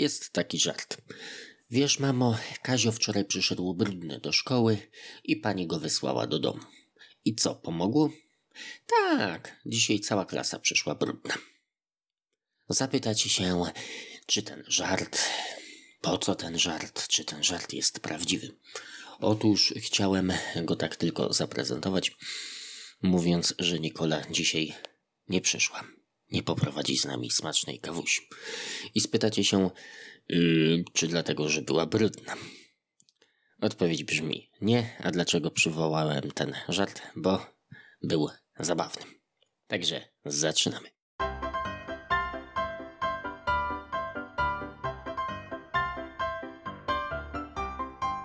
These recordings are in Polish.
Jest taki żart. Wiesz, mamo, Kazio wczoraj przyszedł brudny do szkoły i pani go wysłała do domu. I co, pomogło? Tak, dzisiaj cała klasa przyszła brudna. Zapytacie się, czy ten żart, po co ten żart, czy ten żart jest prawdziwy. Otóż chciałem go tak tylko zaprezentować, mówiąc, że Nikola dzisiaj nie przyszła. Nie poprowadzi z nami smacznej kawusi. I spytacie się, yy, czy dlatego, że była brudna. Odpowiedź brzmi nie, a dlaczego przywołałem ten żart? Bo był zabawny. Także zaczynamy.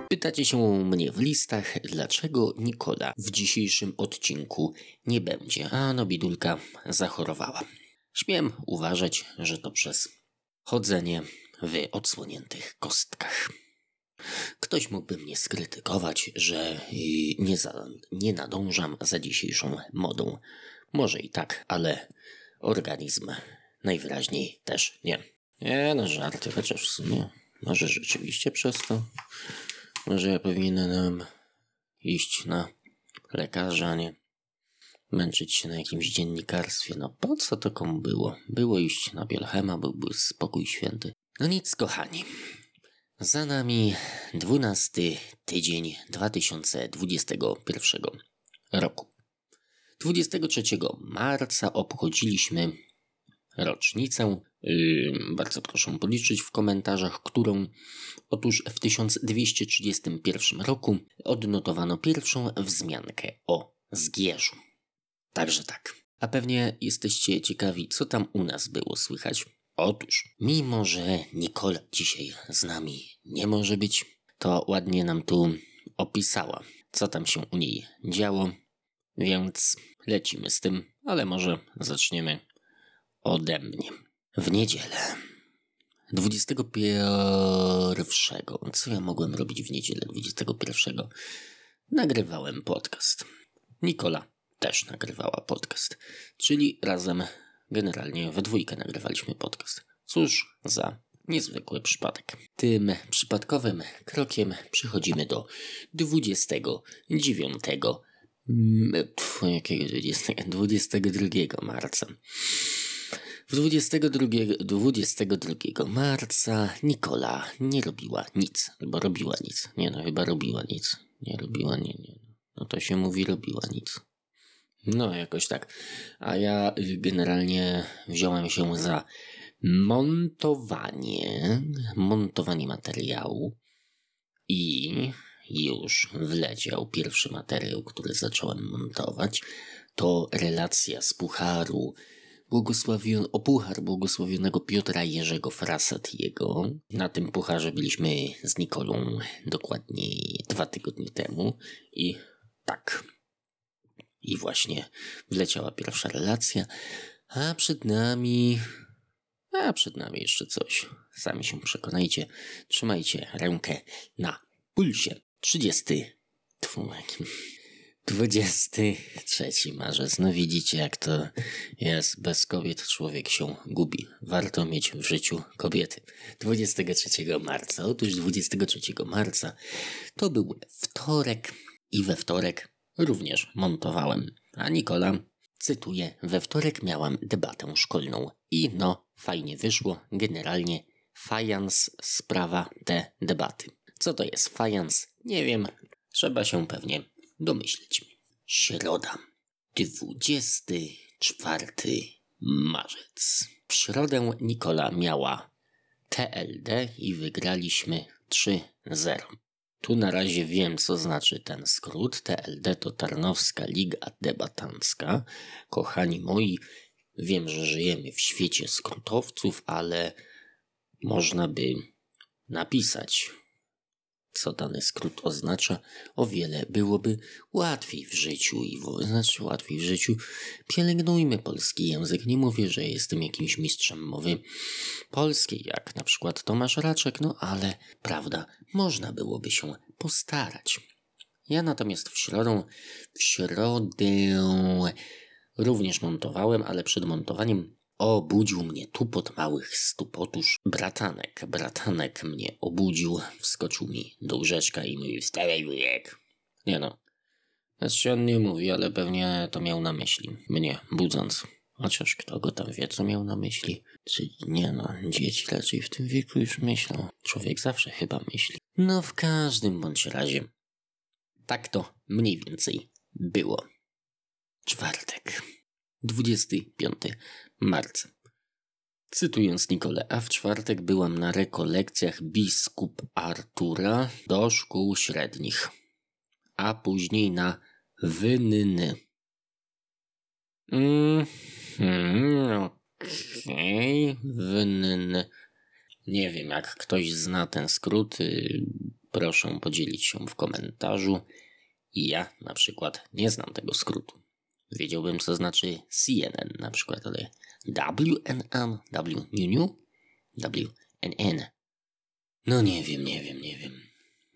Pytacie się mnie w listach, dlaczego Nikola w dzisiejszym odcinku nie będzie, a no bidulka zachorowała. Śmiem uważać, że to przez chodzenie w odsłoniętych kostkach. Ktoś mógłby mnie skrytykować, że nie, za, nie nadążam za dzisiejszą modą. Może i tak, ale organizm najwyraźniej też nie. Nie, no żarty, chociaż w sumie może rzeczywiście przez to. Może ja powinienem iść na lekarza, nie męczyć się na jakimś dziennikarstwie. No po co to komu było? Było iść na Bielchema, byłby spokój święty. No nic, kochani. Za nami dwunasty tydzień 2021 roku. 23 marca obchodziliśmy rocznicę. Yy, bardzo proszę policzyć w komentarzach, którą otóż w 1231 roku odnotowano pierwszą wzmiankę o Zgierzu. Także tak. A pewnie jesteście ciekawi, co tam u nas było słychać. Otóż, mimo że Nikola dzisiaj z nami nie może być, to ładnie nam tu opisała, co tam się u niej działo, więc lecimy z tym, ale może zaczniemy ode mnie. W niedzielę 21. Co ja mogłem robić w niedzielę 21? Nagrywałem podcast. Nikola też nagrywała podcast. Czyli razem, generalnie we dwójkę nagrywaliśmy podcast. Cóż za niezwykły przypadek. Tym przypadkowym krokiem przechodzimy do 29 Pff, jakiego 20, 22 marca. W 22, 22 marca Nikola nie robiła nic, albo robiła nic. Nie no, chyba robiła nic. Nie robiła, nie, nie. No to się mówi robiła nic. No, jakoś tak. A ja generalnie wziąłem się za montowanie, montowanie materiału i już wleciał pierwszy materiał, który zacząłem montować. To relacja z Pucharu błogosławion, o puchar błogosławionego Piotra Jerzego Frasatiego. Na tym pucharze byliśmy z Nikolą dokładnie dwa tygodnie temu i tak. I właśnie wleciała pierwsza relacja, a przed nami... A przed nami jeszcze coś. Sami się przekonajcie. Trzymajcie rękę na pulsie. 30. Tfu, 23 marzec. No widzicie, jak to jest. Bez kobiet człowiek się gubi. Warto mieć w życiu kobiety. 23 marca. Otóż 23 marca to był wtorek i we wtorek również montowałem. A Nikola, cytuję, we wtorek miałam debatę szkolną i no, fajnie wyszło. Generalnie fajans sprawa te debaty. Co to jest fajans? Nie wiem. Trzeba się pewnie domyślić. Środa. 24 marzec. W środę Nikola miała TLD i wygraliśmy 3-0. Tu na razie wiem, co znaczy ten skrót. TLD to Tarnowska Liga Debatancka. Kochani moi, wiem, że żyjemy w świecie skrótowców, ale można by napisać co dany skrót oznacza, o wiele byłoby łatwiej w życiu i znaczy łatwiej w życiu. Pielęgnujmy polski język. Nie mówię, że jestem jakimś mistrzem mowy polskiej, jak na przykład Tomasz Raczek, no ale prawda, można byłoby się postarać. Ja natomiast w środę, w środę również montowałem, ale przed montowaniem Obudził mnie tupot małych stóp. Otóż bratanek, bratanek mnie obudził, wskoczył mi do łóżeczka i mówi wstawaj wujek. Nie no, znaczy on nie mówi, ale pewnie to miał na myśli. Mnie, budząc. Chociaż kto go tam wie, co miał na myśli. Czy nie no, dzieci raczej w tym wieku już myślą. Człowiek zawsze chyba myśli. No w każdym bądź razie. Tak to mniej więcej było. Czwartek. 25 marca. Cytując Nikolę, a w czwartek byłam na rekolekcjach biskup Artura do szkół średnich, a później na wynyny. Mm, okej, okay. wynyny. Nie wiem, jak ktoś zna ten skrót, y, proszę podzielić się w komentarzu. Ja na przykład nie znam tego skrótu. Wiedziałbym, co znaczy CNN na przykład, ale WNN, W, WNN. No nie wiem, nie wiem, nie wiem.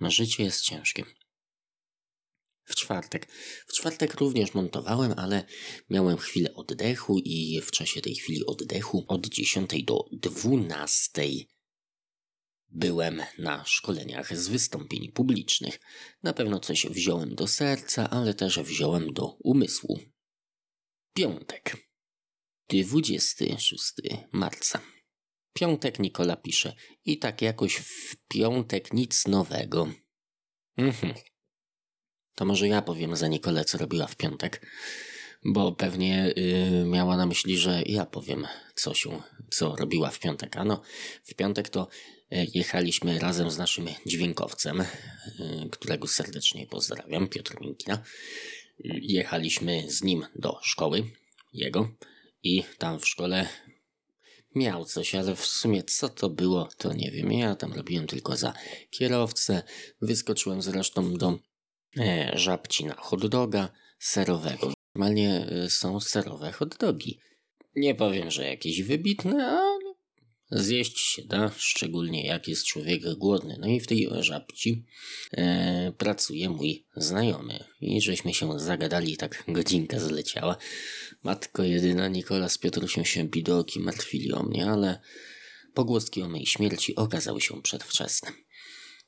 Życie jest ciężkie. W czwartek. W czwartek również montowałem, ale miałem chwilę oddechu i w czasie tej chwili oddechu od 10 do 12 byłem na szkoleniach z wystąpień publicznych. Na pewno coś wziąłem do serca, ale też wziąłem do umysłu. Piątek. 26 marca. Piątek Nikola pisze. I tak jakoś w piątek nic nowego. Mhm. To może ja powiem za Nikolę, co robiła w piątek, bo pewnie yy, miała na myśli, że ja powiem, co się, co robiła w piątek. Ano, w piątek to y, jechaliśmy razem z naszym dźwiękowcem, yy, którego serdecznie pozdrawiam, Piotr Minkina. Jechaliśmy z nim do szkoły jego i tam w szkole miał coś, ale w sumie co to było, to nie wiem. Ja tam robiłem tylko za kierowcę. Wyskoczyłem zresztą do e, żabci na hot doga serowego. Normalnie e, są serowe hot dogi. Nie powiem, że jakieś wybitne, Zjeść się da, szczególnie jak jest człowiek głodny. No i w tej żabci e, pracuje mój znajomy. I żeśmy się zagadali, tak godzinka zleciała. Matko jedyna Nikola z Piotrusią się bidoki martwili o mnie, ale pogłoski o mej śmierci okazały się przedwczesne.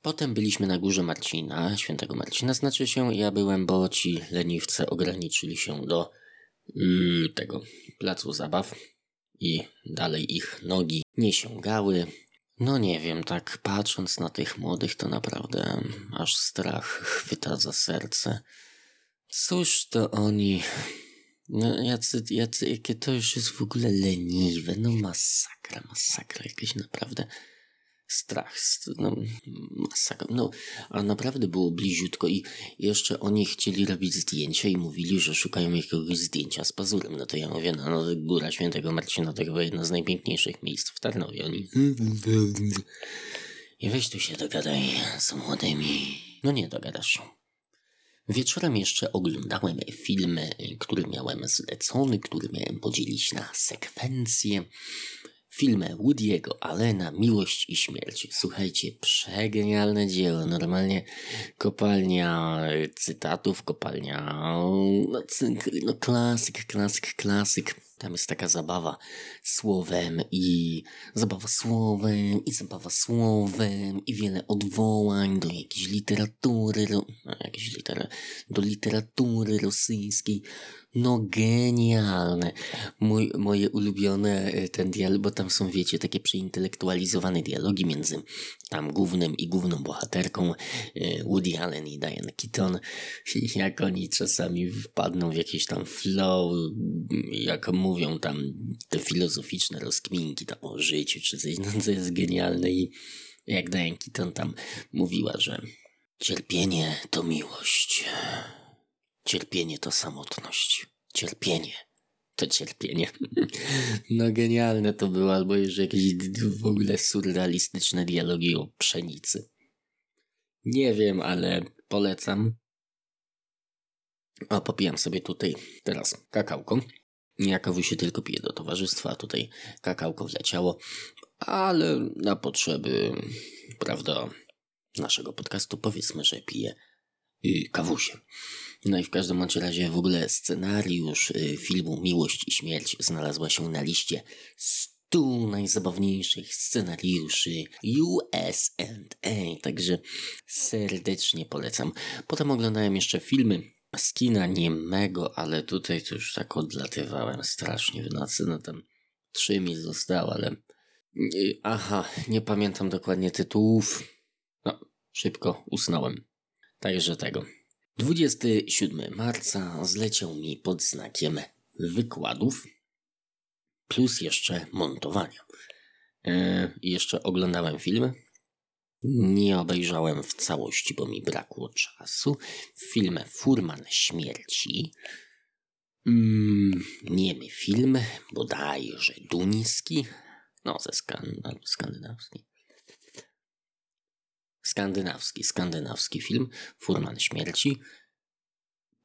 Potem byliśmy na górze Marcina, świętego Marcina znaczy się, ja byłem, bo ci leniwce ograniczyli się do yy, tego placu zabaw i dalej ich nogi nie sięgały. No nie wiem, tak patrząc na tych młodych, to naprawdę aż strach chwyta za serce. Cóż to oni. No, jacy, jacy, jakie to już jest w ogóle leniwe. No masakra, masakra jakaś naprawdę strach, no, masakra. No, a naprawdę było bliziutko i jeszcze oni chcieli robić zdjęcia i mówili, że szukają jakiegoś zdjęcia z pazurem. No to ja mówię, no, no Góra Świętego Marcina to chyba jedno z najpiękniejszych miejsc w Tarnowie. Oni... I weź tu się dogadaj z młodymi. No nie dogadasz. Wieczorem jeszcze oglądałem filmy, który miałem zlecony, który miałem podzielić na sekwencje filmę Woody'ego Allena Miłość i Śmierć. Słuchajcie, przegenialne dzieło. Normalnie kopalnia cytatów, kopalnia no, no klasyk, klasyk, klasyk. Tam jest taka zabawa słowem i zabawa słowem i zabawa słowem i wiele odwołań do jakiejś literatury, no, jakiejś liter, do literatury rosyjskiej. No genialne. Mój, moje ulubione e, ten dialog, bo tam są wiecie takie przeintelektualizowane dialogi między tam głównym i główną bohaterką e, Woody Allen i Diane Keaton. Jak oni czasami wpadną w jakieś tam flow, jak mówią tam te filozoficzne rozkminki tam o życiu czy coś, no to jest genialne i jak Diane Keaton tam mówiła, że cierpienie to miłość. Cierpienie to samotność. Cierpienie to cierpienie. No genialne to było, albo jeszcze jakieś w ogóle surrealistyczne dialogi o pszenicy. Nie wiem, ale polecam. O, popijam sobie tutaj teraz kakałko. Ja się tylko piję do towarzystwa, a tutaj kakałko wleciało, ale na potrzeby, prawda, naszego podcastu powiedzmy, że piję yy, kawusie. No i w każdym bądź razie w ogóle scenariusz yy, filmu Miłość i Śmierć znalazła się na liście 100 najzabawniejszych scenariuszy USA, także serdecznie polecam. Potem oglądałem jeszcze filmy z kina niemego, ale tutaj to już tak odlatywałem strasznie w nocy, no tam trzy mi zostało, ale... Aha, nie pamiętam dokładnie tytułów. No, szybko usnąłem. Także tego. 27 marca zleciał mi pod znakiem wykładów plus jeszcze montowania. Yy, jeszcze oglądałem filmy. Nie obejrzałem w całości, bo mi brakło czasu. Film Furman Śmierci. Mm, niemy film, bodajże duński. No, ze skan skandynawski. Skandynawski, skandynawski film Furman Śmierci.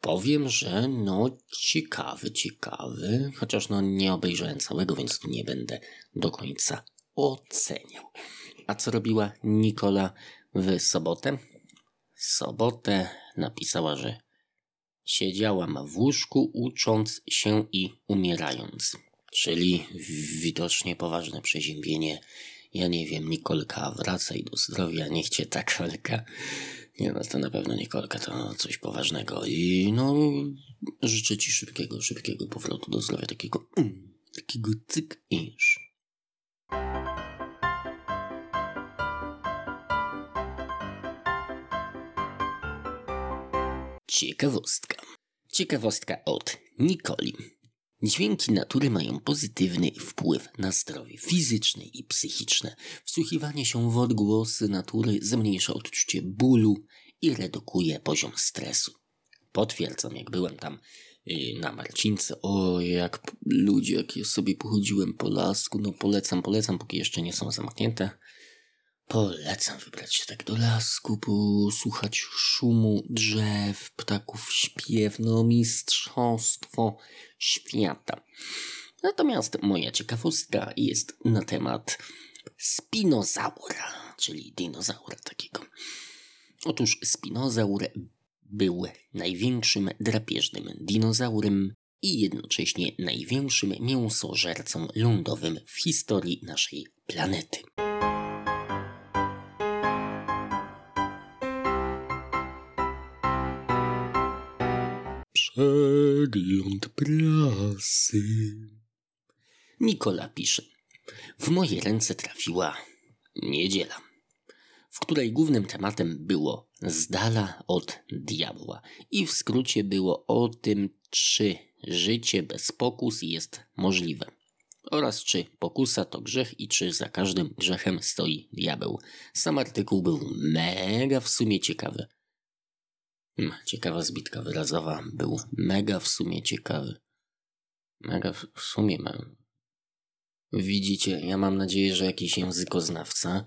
Powiem, że no ciekawy, ciekawy, chociaż no nie obejrzałem całego, więc tu nie będę do końca oceniał. A co robiła Nikola w sobotę? Sobotę napisała, że siedziałam w łóżku ucząc się i umierając. Czyli widocznie poważne przeziębienie. Ja nie wiem, Nikolka, wracaj do zdrowia, niech cię ta kolka nie no, to na pewno nie kolka, to coś poważnego. I no, życzę ci szybkiego, szybkiego powrotu do zdrowia, takiego, mm, takiego cyk iż. Ciekawostka. Ciekawostka od Nikoli. Dźwięki natury mają pozytywny wpływ na zdrowie fizyczne i psychiczne. Wsłuchiwanie się w odgłosy natury zmniejsza odczucie bólu i redukuje poziom stresu. Potwierdzam, jak byłem tam yy, na Marcince, o jak ludzie, jak ja sobie pochodziłem po lasku, no polecam, polecam, póki jeszcze nie są zamknięte. Polecam wybrać się tak do lasku, posłuchać szumu drzew, ptaków śpiew, no mistrzostwo świata. Natomiast moja ciekawostka jest na temat spinozaura, czyli dinozaura takiego. Otóż spinozaur był największym drapieżnym dinozaurem i jednocześnie największym mięsożercą lądowym w historii naszej planety. Przegląd prasy. Nikola pisze. W moje ręce trafiła niedziela, w której głównym tematem było z dala od diabła i w skrócie było o tym, czy życie bez pokus jest możliwe oraz czy pokusa to grzech i czy za każdym grzechem stoi diabeł. Sam artykuł był mega w sumie ciekawy. Hmm, ciekawa zbitka wyrazowa. Był mega w sumie ciekawy. Mega w sumie mam. Widzicie, ja mam nadzieję, że jakiś językoznawca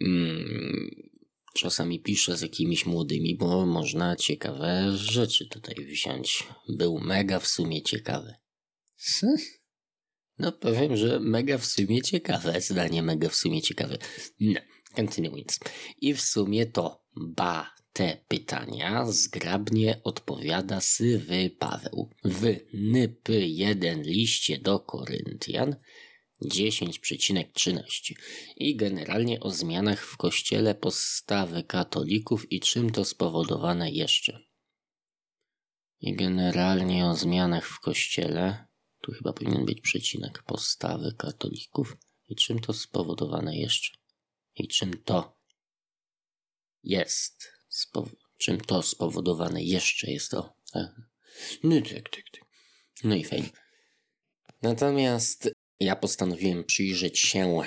mm, czasami pisze z jakimiś młodymi, bo można ciekawe rzeczy tutaj wziąć. Był mega w sumie ciekawy. No powiem, że mega w sumie ciekawe. Zdanie mega w sumie ciekawe. No, continuując. I w sumie to ba te pytania zgrabnie odpowiada sywy Paweł. W NP 1 liście do Koryntian 10,13 i generalnie o zmianach w kościele postawy katolików i czym to spowodowane jeszcze. I generalnie o zmianach w kościele, tu chyba powinien być przecinek, postawy katolików i czym to spowodowane jeszcze. I czym to jest czym to spowodowane jeszcze jest to. No tak, tak, tak. No i fajnie. Natomiast ja postanowiłem przyjrzeć się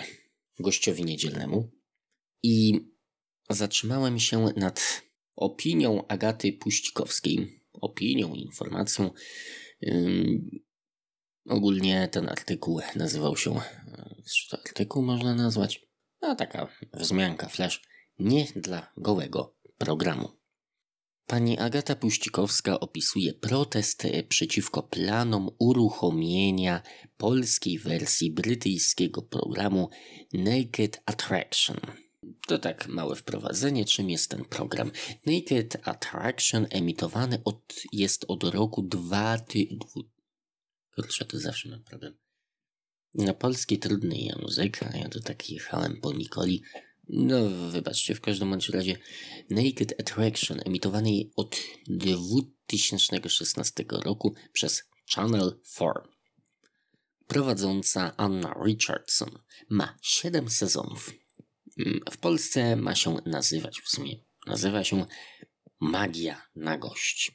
gościowi niedzielnemu i zatrzymałem się nad opinią Agaty Puścikowskiej. Opinią, informacją. ogólnie ten artykuł nazywał się, czy to artykuł można nazwać? No taka wzmianka, flash. Nie dla gołego programu. Pani Agata Puścikowska opisuje protest przeciwko planom uruchomienia polskiej wersji brytyjskiego programu Naked Attraction. To tak małe wprowadzenie, czym jest ten program. Naked Attraction emitowany od, jest od roku 2000. Kurczę, to zawsze mam problem. Na polski trudny język, a ja to tak jechałem po Nikoli. No, wybaczcie, w każdym bądź razie Naked Attraction emitowany od 2016 roku przez Channel 4. Prowadząca Anna Richardson ma 7 sezonów. Mm, w Polsce ma się nazywać, w sumie nazywa się Magia na gości.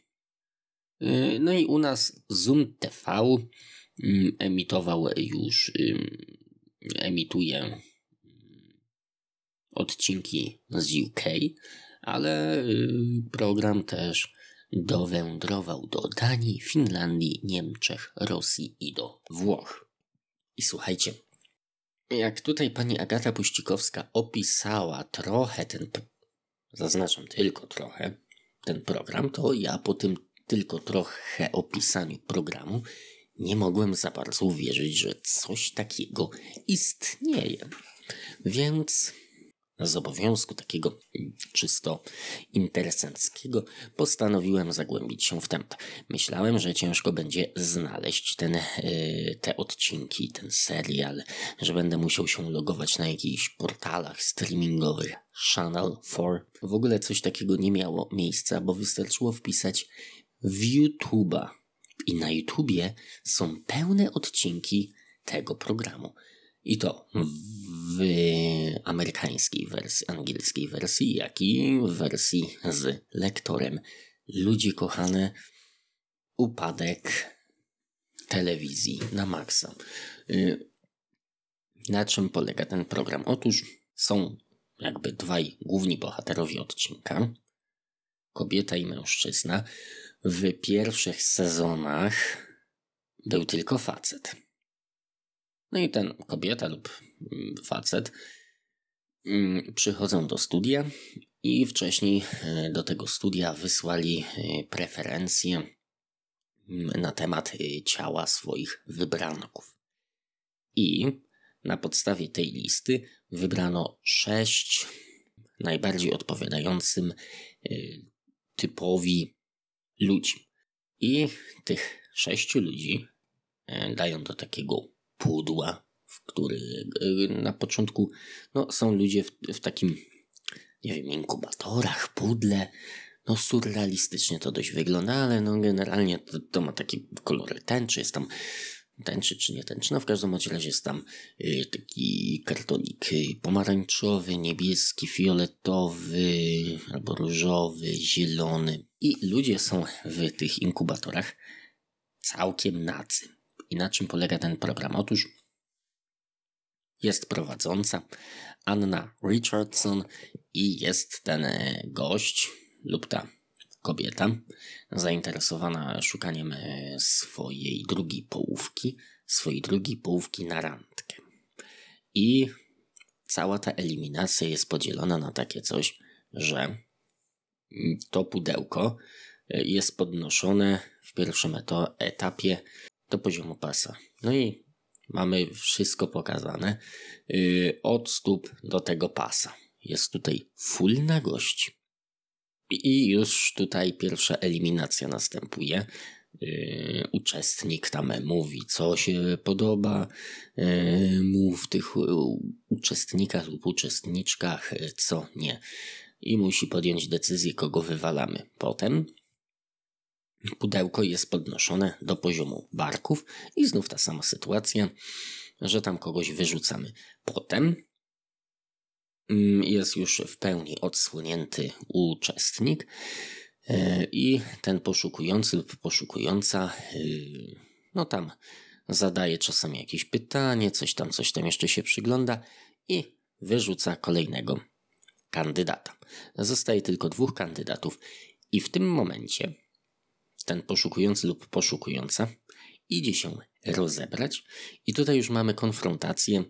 Y, no i u nas Zoom TV mm, emitował już, emituje odcinki z UK, ale y, program też dowędrował do Danii, Finlandii, Niemczech, Rosji i do Włoch. I słuchajcie, jak tutaj pani Agata Puścikowska opisała trochę ten, zaznaczam tylko trochę, ten program, to ja po tym tylko trochę opisaniu programu nie mogłem za bardzo uwierzyć, że coś takiego istnieje. Więc z obowiązku takiego czysto interesenckiego postanowiłem zagłębić się w temat. Myślałem, że ciężko będzie znaleźć ten, yy, te odcinki, ten serial, że będę musiał się logować na jakichś portalach streamingowych. Channel 4. W ogóle coś takiego nie miało miejsca, bo wystarczyło wpisać w YouTube'a. I na YouTubie są pełne odcinki tego programu. I to w amerykańskiej wersji, angielskiej wersji, jak i w wersji z lektorem. Ludzie kochane, upadek telewizji na maksa. Y, na czym polega ten program? Otóż są jakby dwaj główni bohaterowie odcinka. Kobieta i mężczyzna. W pierwszych sezonach był tylko facet. No i ten kobieta lub mm, facet mm, przychodzą do studia i wcześniej e, do tego studia wysłali e, preferencje mm, na temat e, ciała swoich wybranków. I na podstawie tej listy wybrano sześć najbardziej odpowiadającym typowi ludzi. I tych sześciu ludzi dają do takiego pudła, w który na początku no, są ludzie w, w takim, nie wiem, inkubatorach, pudle. No surrealistycznie to dość wygląda, ale no generalnie to, to ma takie kolory tęczy, jest tam tęczy czy nie tęczy, no w każdym razie jest tam y, taki kartonik y, pomarańczowy, niebieski, fioletowy albo różowy, zielony i ludzie są w tych inkubatorach całkiem nacy. I na czym polega ten program? Otóż jest prowadząca Anna Richardson i jest ten e, gość lub ta kobieta zainteresowana szukaniem e, swojej drugiej połówki, swojej drugiej połówki na randkę. I cała ta eliminacja jest podzielona na takie coś, że to pudełko e, jest podnoszone w pierwszym etapie do poziomu pasa. No i mamy wszystko pokazane yy, od stóp do tego pasa. Jest tutaj full nagość. I już tutaj pierwsza eliminacja następuje. Yy, uczestnik tam mówi, co się podoba yy, mu w tych uczestnikach lub uczestniczkach, co nie. I musi podjąć decyzję, kogo wywalamy. Potem Pudełko jest podnoszone do poziomu barków i znów ta sama sytuacja, że tam kogoś wyrzucamy. Potem mm, jest już w pełni odsłonięty uczestnik e, i ten poszukujący lub poszukująca e, no tam zadaje czasami jakieś pytanie, coś tam, coś tam jeszcze się przygląda i wyrzuca kolejnego kandydata. Zostaje tylko dwóch kandydatów i w tym momencie ten poszukujący lub poszukująca idzie się rozebrać i tutaj już mamy konfrontację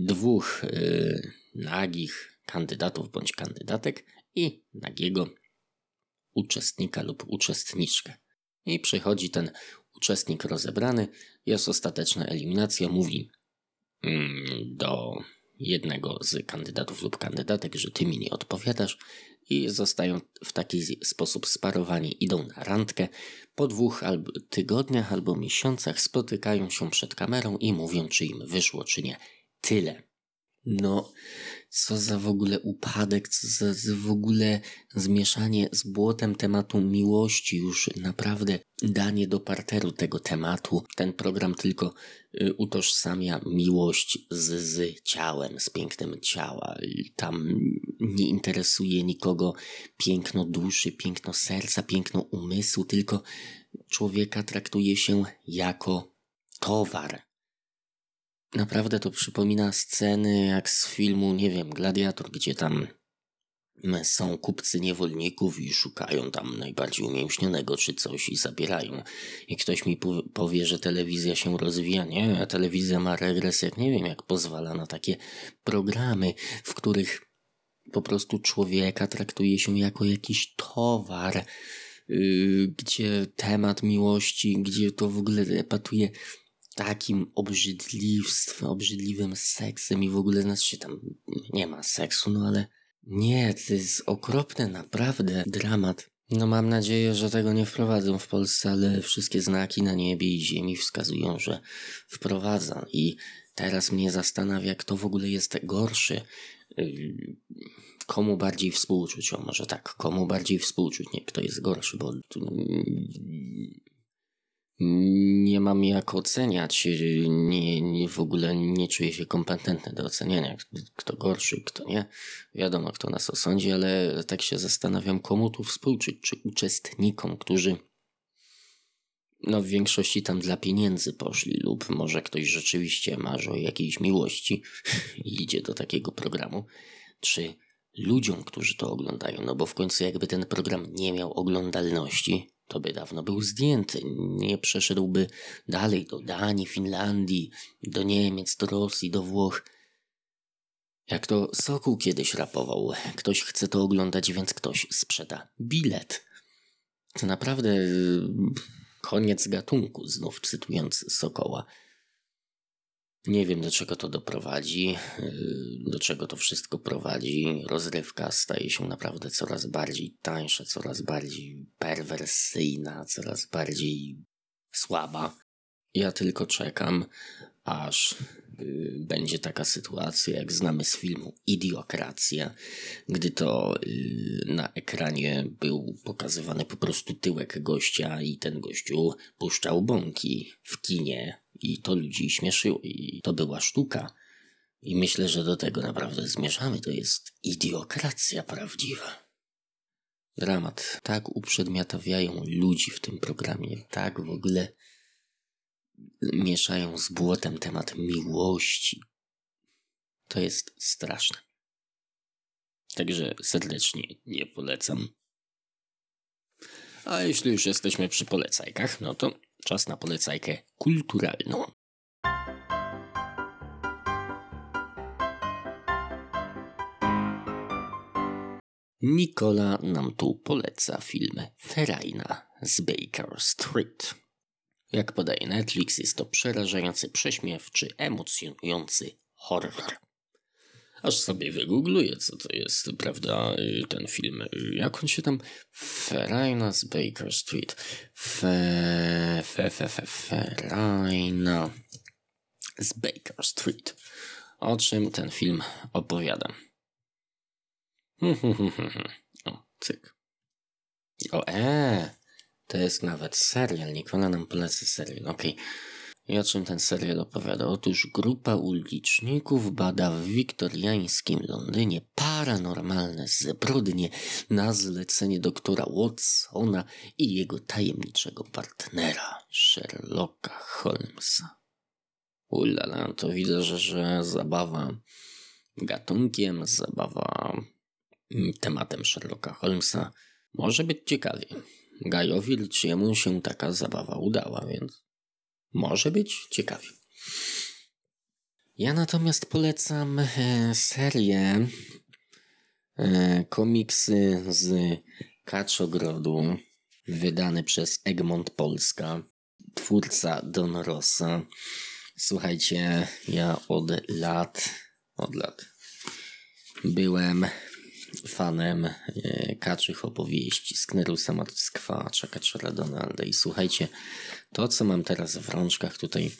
dwóch yy, nagich kandydatów bądź kandydatek i nagiego uczestnika lub uczestniczkę. I przychodzi ten uczestnik rozebrany, jest ostateczna eliminacja, mówi mm, do jednego z kandydatów lub kandydatek, że ty mi nie odpowiadasz i zostają w taki sposób sparowani, idą na randkę. Po dwóch albo tygodniach albo miesiącach spotykają się przed kamerą i mówią, czy im wyszło, czy nie. Tyle. No, co za w ogóle upadek, co za w ogóle zmieszanie z błotem tematu miłości, już naprawdę danie do parteru tego tematu. Ten program tylko y, utożsamia miłość z, z ciałem, z pięknem ciała. Tam nie interesuje nikogo piękno duszy, piękno serca, piękno umysłu, tylko człowieka traktuje się jako towar Naprawdę to przypomina sceny jak z filmu, nie wiem, Gladiator, gdzie tam są kupcy niewolników i szukają tam najbardziej umięśnionego czy coś i zabierają. I ktoś mi powie, że telewizja się rozwija. Nie, a telewizja ma regres, jak nie wiem, jak pozwala na takie programy, w których po prostu człowieka traktuje się jako jakiś towar, yy, gdzie temat miłości, gdzie to w ogóle epatuje takim obrzydliwstwem, obrzydliwym seksem i w ogóle znaczy tam nie ma seksu, no ale nie, to jest okropne, naprawdę dramat. No mam nadzieję, że tego nie wprowadzą w Polsce, ale wszystkie znaki na niebie i ziemi wskazują, że wprowadzą i teraz mnie zastanawia, kto w ogóle jest gorszy. Yy, komu bardziej współczuć? O, może tak, komu bardziej współczuć? Nie, kto jest gorszy, bo nie mam jak oceniać, nie, nie, w ogóle nie czuję się kompetentny do oceniania, kto gorszy, kto nie. Wiadomo, kto nas osądzi, ale tak się zastanawiam, komu tu współczuć, czy uczestnikom, którzy no w większości tam dla pieniędzy poszli lub może ktoś rzeczywiście marzy o jakiejś miłości i idzie do takiego programu, czy ludziom, którzy to oglądają, no bo w końcu jakby ten program nie miał oglądalności, to by dawno był zdjęty. Nie przeszedłby dalej do Danii, Finlandii, do Niemiec, do Rosji, do Włoch. Jak to Sokół kiedyś rapował. Ktoś chce to oglądać, więc ktoś sprzeda bilet. To naprawdę y, koniec gatunku, znów cytując Sokoła. Nie wiem, do czego to doprowadzi, y, do czego to wszystko prowadzi. Rozrywka staje się naprawdę coraz bardziej tańsza, coraz bardziej perwersyjna, coraz bardziej słaba. Ja tylko czekam, aż y, będzie taka sytuacja, jak znamy z filmu Idiokracja, gdy to y, na ekranie był pokazywany po prostu tyłek gościa i ten gościu puszczał bąki w kinie i to ludzi śmieszyło i to była sztuka. I myślę, że do tego naprawdę zmierzamy. To jest idiokracja prawdziwa. Dramat. Tak uprzedmiotawiają ludzi w tym programie. Tak w ogóle mieszają z błotem temat miłości. To jest straszne. Także serdecznie nie polecam. A jeśli już jesteśmy przy polecajkach, no to czas na polecajkę kulturalną. Nikola nam tu poleca film Ferajna z Baker Street. Jak podaje Netflix, jest to przerażający, prześmiewczy, emocjonujący horror. Aż sobie wygoogluję, co to jest, prawda, ten film. Jak on się tam... Ferajna z Baker Street. Fe... Fe... Fe... Fe... Ferajna z Baker Street. O czym ten film opowiada? o, cyk. O, e, to jest nawet serial. Nikola nam poleca serial. Okej. Okay. I o czym ten serial opowiada? Otóż grupa uliczników bada w wiktoriańskim Londynie paranormalne zbrodnie na zlecenie doktora Watsona i jego tajemniczego partnera, Sherlocka Holmesa. Ulala, to widzę, że, że zabawa gatunkiem, zabawa mm, tematem Sherlocka Holmesa może być ciekawie. Gajowi Ritchiemu się taka zabawa udała, więc może być ciekawie. Ja natomiast polecam e, serię e, komiksy z Kaczogrodu wydane przez Egmont Polska, twórca Don Rossa. Słuchajcie, ja od lat, od lat. Byłem fanem e, kaczych opowieści Sknerusa Marckwacza, Kaczora Donalda i słuchajcie, to co mam teraz w rączkach tutaj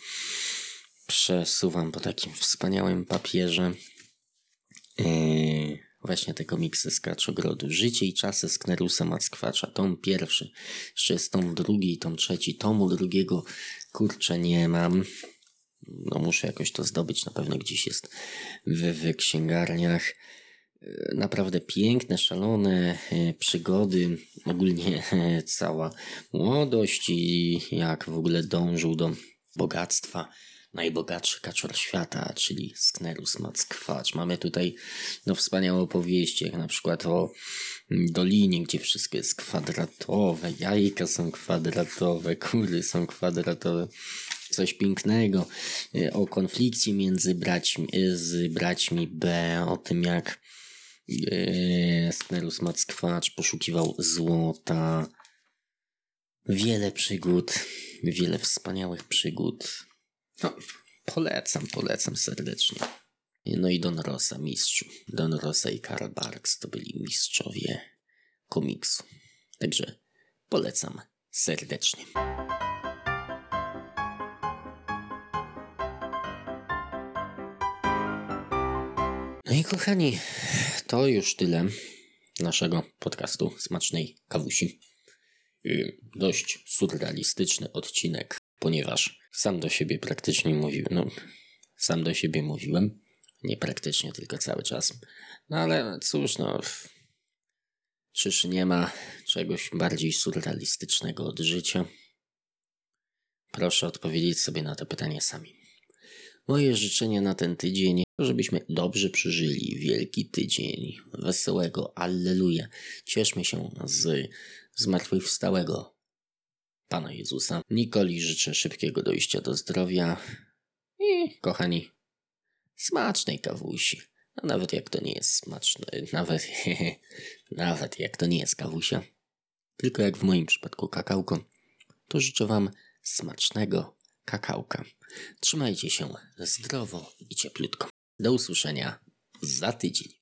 przesuwam po takim wspaniałym papierze yy, właśnie te komiksy z Kaczogrodu. Życie i czasy Sknerusa Mackwacza. Tom pierwszy. Jeszcze jest tom drugi, tom trzeci. Tomu drugiego kurczę nie mam. No muszę jakoś to zdobyć. Na pewno gdzieś jest w, w księgarniach. Yy, naprawdę piękne, szalone yy, przygody. Ogólnie cała młodość i jak w ogóle dążył do bogactwa najbogatszy kaczor świata, czyli Sknerus Mackwacz. Mamy tutaj no, wspaniałe opowieści, jak na przykład o dolinie, gdzie wszystko jest kwadratowe, jajka są kwadratowe, kury są kwadratowe. Coś pięknego e, o konflikcie między braćmi, e, z braćmi B, o tym jak Sknerus Mackwacz poszukiwał złota. Wiele przygód, wiele wspaniałych przygód. No, polecam, polecam serdecznie. No i Don Rosa, mistrzu. Don Rosa i Karl Barks to byli mistrzowie komiksu. Także polecam serdecznie. No i kochani, to już tyle naszego podcastu Smacznej Kawusi. Y, dość surrealistyczny odcinek ponieważ sam do siebie praktycznie mówiłem, no, sam do siebie mówiłem, nie praktycznie, tylko cały czas. No ale cóż, no, czyż nie ma czegoś bardziej surrealistycznego od życia? Proszę odpowiedzieć sobie na to pytanie sami. Moje życzenie na ten tydzień, żebyśmy dobrze przeżyli wielki tydzień wesołego Alleluja. Cieszmy się z zmartwychwstałego Pana Jezusa. Nikoli życzę szybkiego dojścia do zdrowia i, kochani, smacznej kawusi. A nawet jak to nie jest smaczne, nawet, nawet jak to nie jest kawusia, tylko jak w moim przypadku kakałko, to życzę Wam smacznego kakałka. Trzymajcie się zdrowo i cieplutko. Do usłyszenia za tydzień.